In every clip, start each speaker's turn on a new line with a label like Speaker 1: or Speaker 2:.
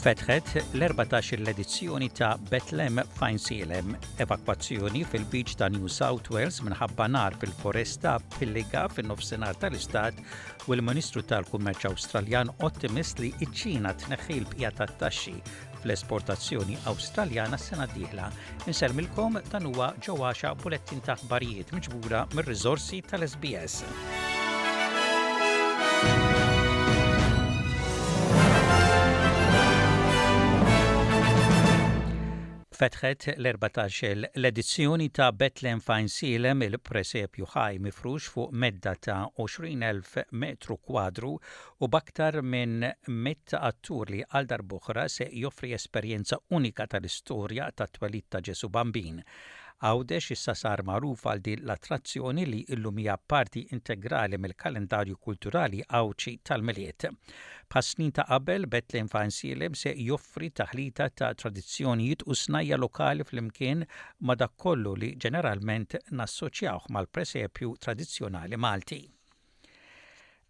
Speaker 1: fetħet l-14 l-edizzjoni ta' Betlem Fine Salem, evakwazzjoni fil-beach ta' New South Wales minħabba nar fil-foresta pilliga fin-nofsinhar tal-istat u l-Ministru tal-Kummerċ Awstraljan ottimist li ċ-Ċina tneħħi l-bqija tat-taxxi fl-esportazzjoni Awstraljana s-sena d-dieħla. Inselmilkom dan huwa ġewwaxa bulettin ta' aħbarijiet miġbura mir-riżorsi tal-SBS. Fetħet l-erbatax-il l-edizzjoni ta' Betlehem f'Għajnsielem, il-presepju ħaj mifrux fuq medda ta' 20,000 metru kwadru u b'aktar minn 100 attur li għal darb'oħra se joffri esperjenza unika tal-istorja tat-twelid ta' Ġesù Bambin. Għawdex issa sar magħruf għal din l-attrazzjoni li illum hija parti integrali mill-kalendarju kulturali Għawdxi tal-Milied. Bħas-snin ta' qabel, Bethlehem Fine Sielem se joffri taħlita ta' tradizzjonijiet u snajja' lokali flimkien ma' dak kollu li ġeneralment nassoċjawh mal-presepju tradizzjonali Malti.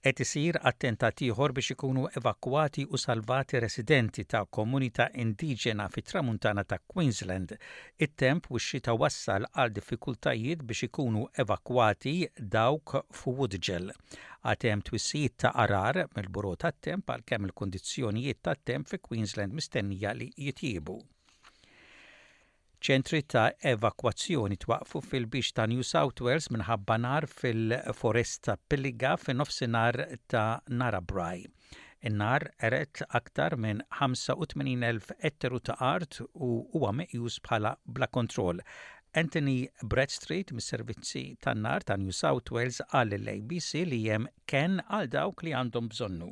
Speaker 1: Qed isir attentat ieħor biex ikunu evakwati u salvati residenti ta' komunità indiġena fit-Tramuntana ta' Queensland. It-temp u x-xita wassal għal diffikultajiet biex ikunu evakwati dawk f'Woodgell. Għad hemm twissijiet ta' għargħar mill-Bureau tat-Temp għalkemm il-kundizzjonijiet tat-temp fi Queensland mistennija li jitjiebu. Ċentri ta' evakwazzjoni twaqqfu fil-Lbiċ ta' New South Wales minħabba nar fil-Foresta Pilliga fin-nofsinhar ta' Narrabri. In-nar qered aktar minn 85,000 etteru ta' art u huwa meqjus bħala bla kontroll. Anthony Bradstreet mis-Servizzi tan-Nar ta' New South Wales qal lill-ABC li hemm kenn għal dawk li għandhom bżonnu.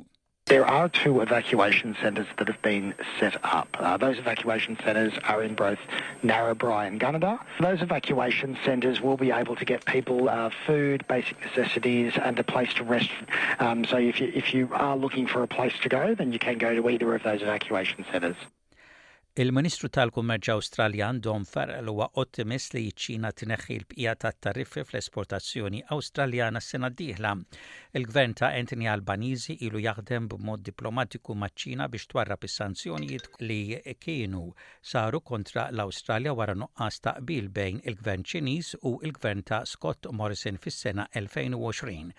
Speaker 2: There are two evacuation centres that have been set up. Those evacuation centres are in both Narrabri and Gunnedah. For those evacuation centres will be able to get people food, basic necessities and a place to rest so if you if you are looking for a place to go then you can go to either of those evacuation centres.
Speaker 1: Il-Ministru tal-Kummerċ Awstraljan Dom Farrell huwa ottimist li ċ-Ċina tneħħi l-bqija tat-tariffi fl-esportazzjoni Awstraljana s-sena d-dieħla. Il-Gvern ta' Anthony Albaniżi ilu jaħdem b'mod diplomatiku maċ-Ċina biex twarrab is-sanzjonijiet li kienu saru kontra l-Awstralja wara nuqqas ta' qbil bejn il-Gvern Ċiniż u l-Gvern ta' Scott Morrison fis-sena 2020.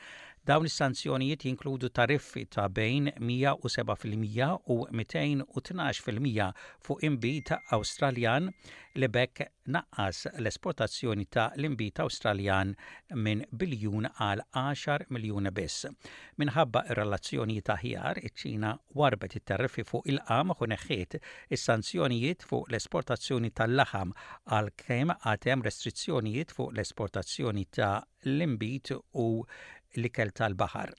Speaker 1: Dawn is-sanzjonijiet jinkludu tariffi ta' bejn 107 fil-mija u 212 fil-mija fuq inbid Awstraljan li b'hekk naqqas l-esportazzjoni ta' l-inbid Awstraljan minn biljun għal għaxar miljun biss. Minħabba r-relazzjonijiet aħjar, iċ-Ċina warrbet it-tariffi fuq il-qamħ u neħħiet is-sanzjonijiet fuq l-esportazzjoni tal-laħam, għalkemm għad hemm restrizzjonijiet fuq l-esportazzjoni ta' l-inbid u l-ikel tal-baħar.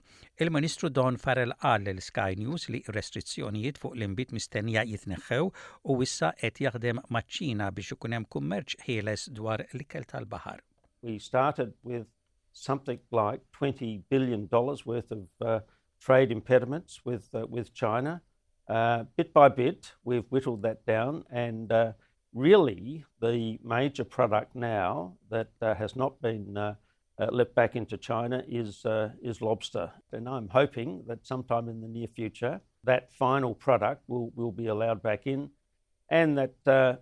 Speaker 1: Il-Ministru Don Farrell qal lil Sky News li r-restrizzjonijiet fuq l-inbid mistennija jitneħħew u issa qed jaħdem maċ-Ċina biex ikun hemm kummerċ ħieles dwar l-ikel
Speaker 3: tal-baħar. something like 20 billion dollars worth of uh, trade impediments with uh, with China. Uh, bit by bit, we've whittled that down, and uh really, the major product now that uh has not been uh uh, let back into China is, uh, is lobster. And I'm hoping that sometime in the near future, that final product will, will be allowed back in and that uh,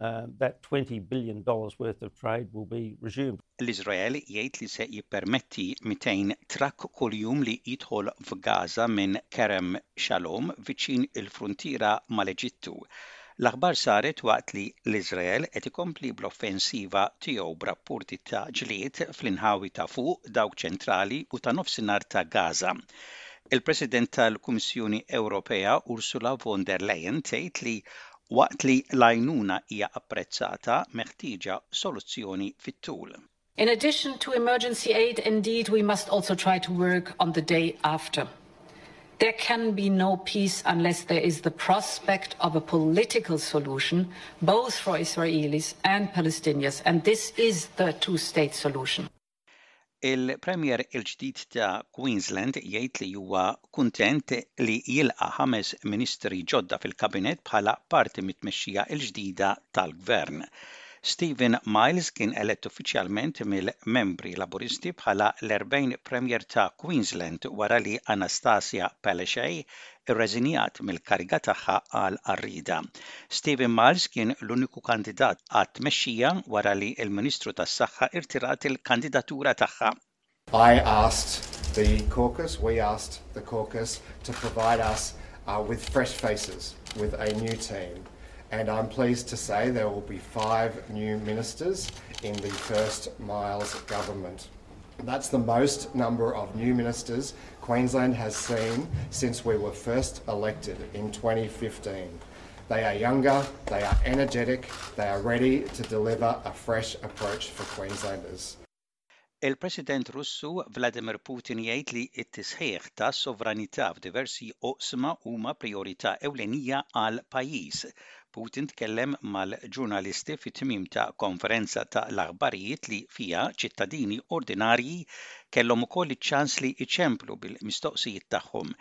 Speaker 3: uh, that 20 billion dollars worth of trade will be resumed.
Speaker 1: L-Iżrael jgħid li se jippermetti 200 trakk kuljum li jidħol f'Gaza minn Kerem Shalom viċin il-fruntiera mal-Eġittu. L-aħbar saret waqt li l-Iżrael qed ikompli bl-offensiva tiegħu b'rapporti ta' ġlied fl-inħawi ta' fuq dawk ċentrali u ta' nofsinhar ta' Gaza. Il-President tal-Kummissjoni Ewropea Ursula von der Leyen tgħid li waqt li l-għajnuna hija apprezzata, meħtieġa soluzzjoni fit-tul.
Speaker 4: In addition to emergency aid indeed we must also try to work on the day after. There can be no peace unless there is the prospect of a political solution both for Israelis and Palestinias and this is the two state solution.
Speaker 1: Il-Premier il-ġdid ta' Queensland jgħid li huwa kuntent li jilqa' ħames ministri ġodda fil-Kabinett bħala parti mit-tmexxija l-ġdida tal-Gvern. Stephen Miles kien elett uffiċjalment mill-membri Laburisti bħala l-40 Premier ta' Queensland wara li Anastasia Palaszczuk irreżinjat mill-kariga tagħha għal qarrida. Stephen Miles kien l-uniku kandidat għat-tmexxija wara li l-Ministru tas-Saħħa irtirat il-kandidatura tagħha.
Speaker 5: I asked the caucus, we asked the caucus to provide us with fresh faces, with a new team and I'm pleased to say there will be five new ministers in the first Miles government. That's the most number of new ministers Queensland has seen since we were first elected in 2015. They are younger, they are energetic, they are ready to deliver a fresh approach for Queenslanders.
Speaker 1: Il-President Russu Vladimir Putin jgħid li t-tisħiħ tas-sovranità f'diversi oqsma huma prijorità ewlenija għal pajjiż, Putin tkellem mal-ġurnalisti fit-tmiem ta' konferenza ta' l-aħbarijiet li fiha ċittadini ordinarji kellhom ukoll iċ-ċans li iċemplu bil-mistoqsijiet tagħhom.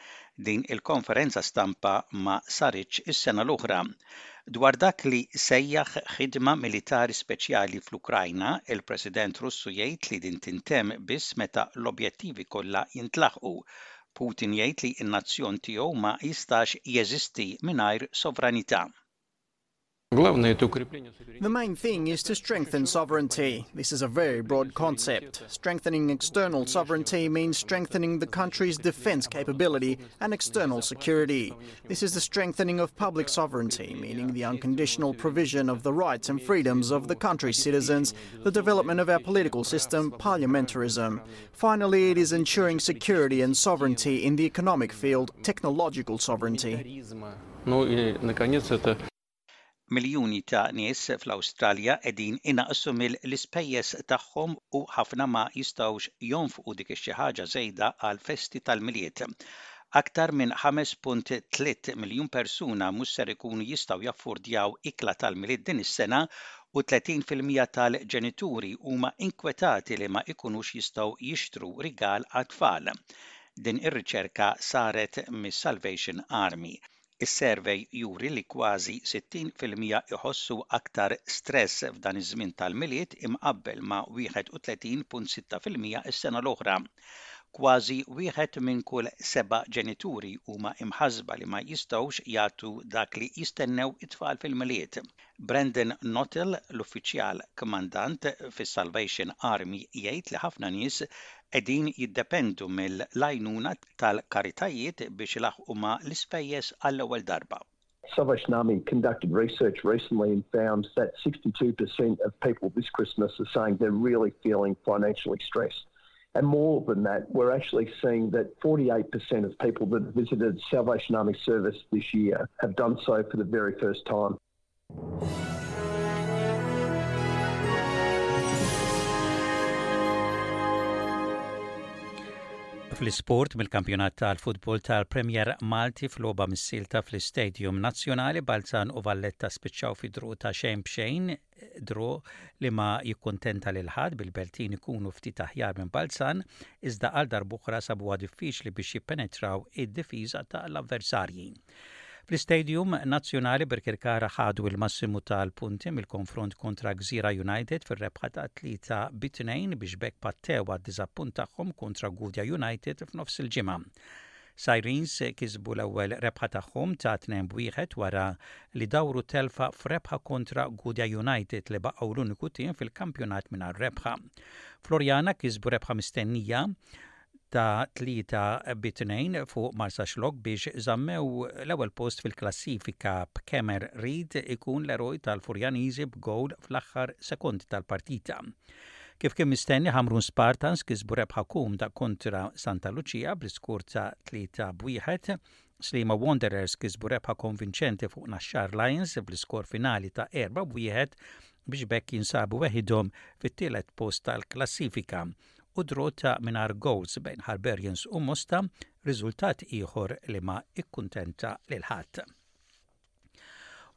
Speaker 1: Din il-konferenza stampa ma saritx is-sena l-oħra. Dwar dak li sejjaħ ħidma militari speċjali fl-Ukrajna, il-President Russu jgħid li din tintemm biss meta l-objettivi kollha jintlaħqu, Putin jgħid li n-nazzjon tiegħu ma jistax jeżisti mingħajr sovranità.
Speaker 6: The main thing is to strengthen sovereignty. This is a very broad concept. Strengthening external sovereignty means strengthening the country's defense capability and external security. This is the strengthening of public sovereignty, meaning the unconditional provision of the rights and freedoms of the country's citizens, the development of our political system, parliamentarism. Finally, it is ensuring security and sovereignty in the economic field, technological sovereignty.
Speaker 1: Miljuni ta' nies fl-Awstralja qegħdin inaqqsu mill-ispejjeż tagħhom u ħafna ma jistgħux jonfqu dik ix-xi ħaġa żejda għall-festi tal-Milied. Aktar minn 5.3 miljun persuna mhux ser ikunu jistgħu jaffordjaw ikla tal-Milied din is-sena u 30 fil-mija tal-ġenituri huma inkwetati li ma jkunux jistgħu jixtru rigal għat-tfal. Din ir-riċerka saret mis-Salvation Army. Is-survey juri li kważi 60 fil-mija jħossu aktar stress f'dan iż-żmien tal-Milied imqabbel ma' 31.6 fil-mija s-sena l-oħra. Kważi wieħed minn kull seba' ġenituri huma imħassba li ma jistgħux jagħtu dak li jistennew it-tfal fil-Milied. Brendan Knottel, l-uffiċjal kmandant fis-Salvation Army jgħid li ħafna nies qegħdin jiddependu mill-għajnuna tal-karitajiet biex ilaħħqu ma' l-ispejjeż għall-ewwel darba.
Speaker 7: Salvation Army conducted research recently and found that 62 percent of people this Christmas are saying they're really feeling financially stressed. And more than that, we're actually seeing that 48% of people that visited the Salvation Army service this year have done so for the very first time.
Speaker 1: fl-isport mill-kampjonat tal-futbol tal-Premier Malti fl-oba missilta fl-Istadium Nazzjonali Balzan u Valletta spiċċaw fidru ta' xejn b'xejn Dru li ma jikkuntenta lil ħadd bil-Beltin ikunu ftit aħjar minn Balzan iżda għal darb'oħra sabuha diffiċli biex jippenetraw id-difiża ta' l-avversarji. Fl-Istadium Nazzjonali Birkirkara ħadu l-massimu tal-punti mill-konfront kontra Gżira United fir-rebħa ta' 3 bi 2 biex b'hekk battew għad-diżappunt tagħhom kontra Gudja United f'nofs il-ġimgħa. Sirens kisbu l-ewwel rebħa tagħhom ta' tnejn b'wieħed wara li dawru telfa f'rebħa kontra Gudja United li baqgħu l-uniku tim fil-kampjonat mingħajr rebħa. Floriana kisbu rebħa mistennija ta' tlieta bi tnejn fuq Marsaxlokk biex żammew l-ewwel post fil-klassifika b'Kemer Reid ikun l-eroj tal-Furjaniżi b'gowl fl-aħħar sekondi tal-partita. Kif kien mistenni, Ħamrun Spartans kisbu rebħa komda kontra Santa Lucia bl-iskur ta' 3 b' 1. Sliema Wanderers kisbu rebħa konvinċenti fuq Naxxar Lions bl-iskor finali ta' 4 b' 1 biex b'hekk jinsabu weħidhom fit-tielet post tal-klassifika u draw ta' mingħajr gowls bejn Harbarians u Mosta riżultat ieħor li ma ikkuntenta lil ħadd.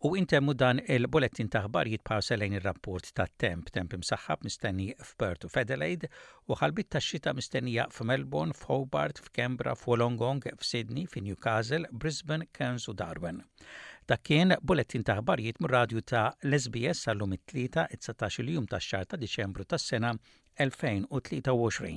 Speaker 1: U intemmu dan il-bulettin ta' ħbarijiet bħarsa lejn ir-rapport tat-temp, temp imsaħħab mistenni f'Perth u f'Adelaide, u ħalbiet tax-xita mistennija f'Melbourne, f'Hobart, f'Kembra, f'Wolongong, f'Sydney, fi Newcastle, Brisbane, Cairns u Darwin. Dak kien bulettin ta' ħbarijiet mir-radju ta' l-SBS għallum it-Tlieta, it-19 il-jum tax-xahar ta' Diċembru tas-sena 2023.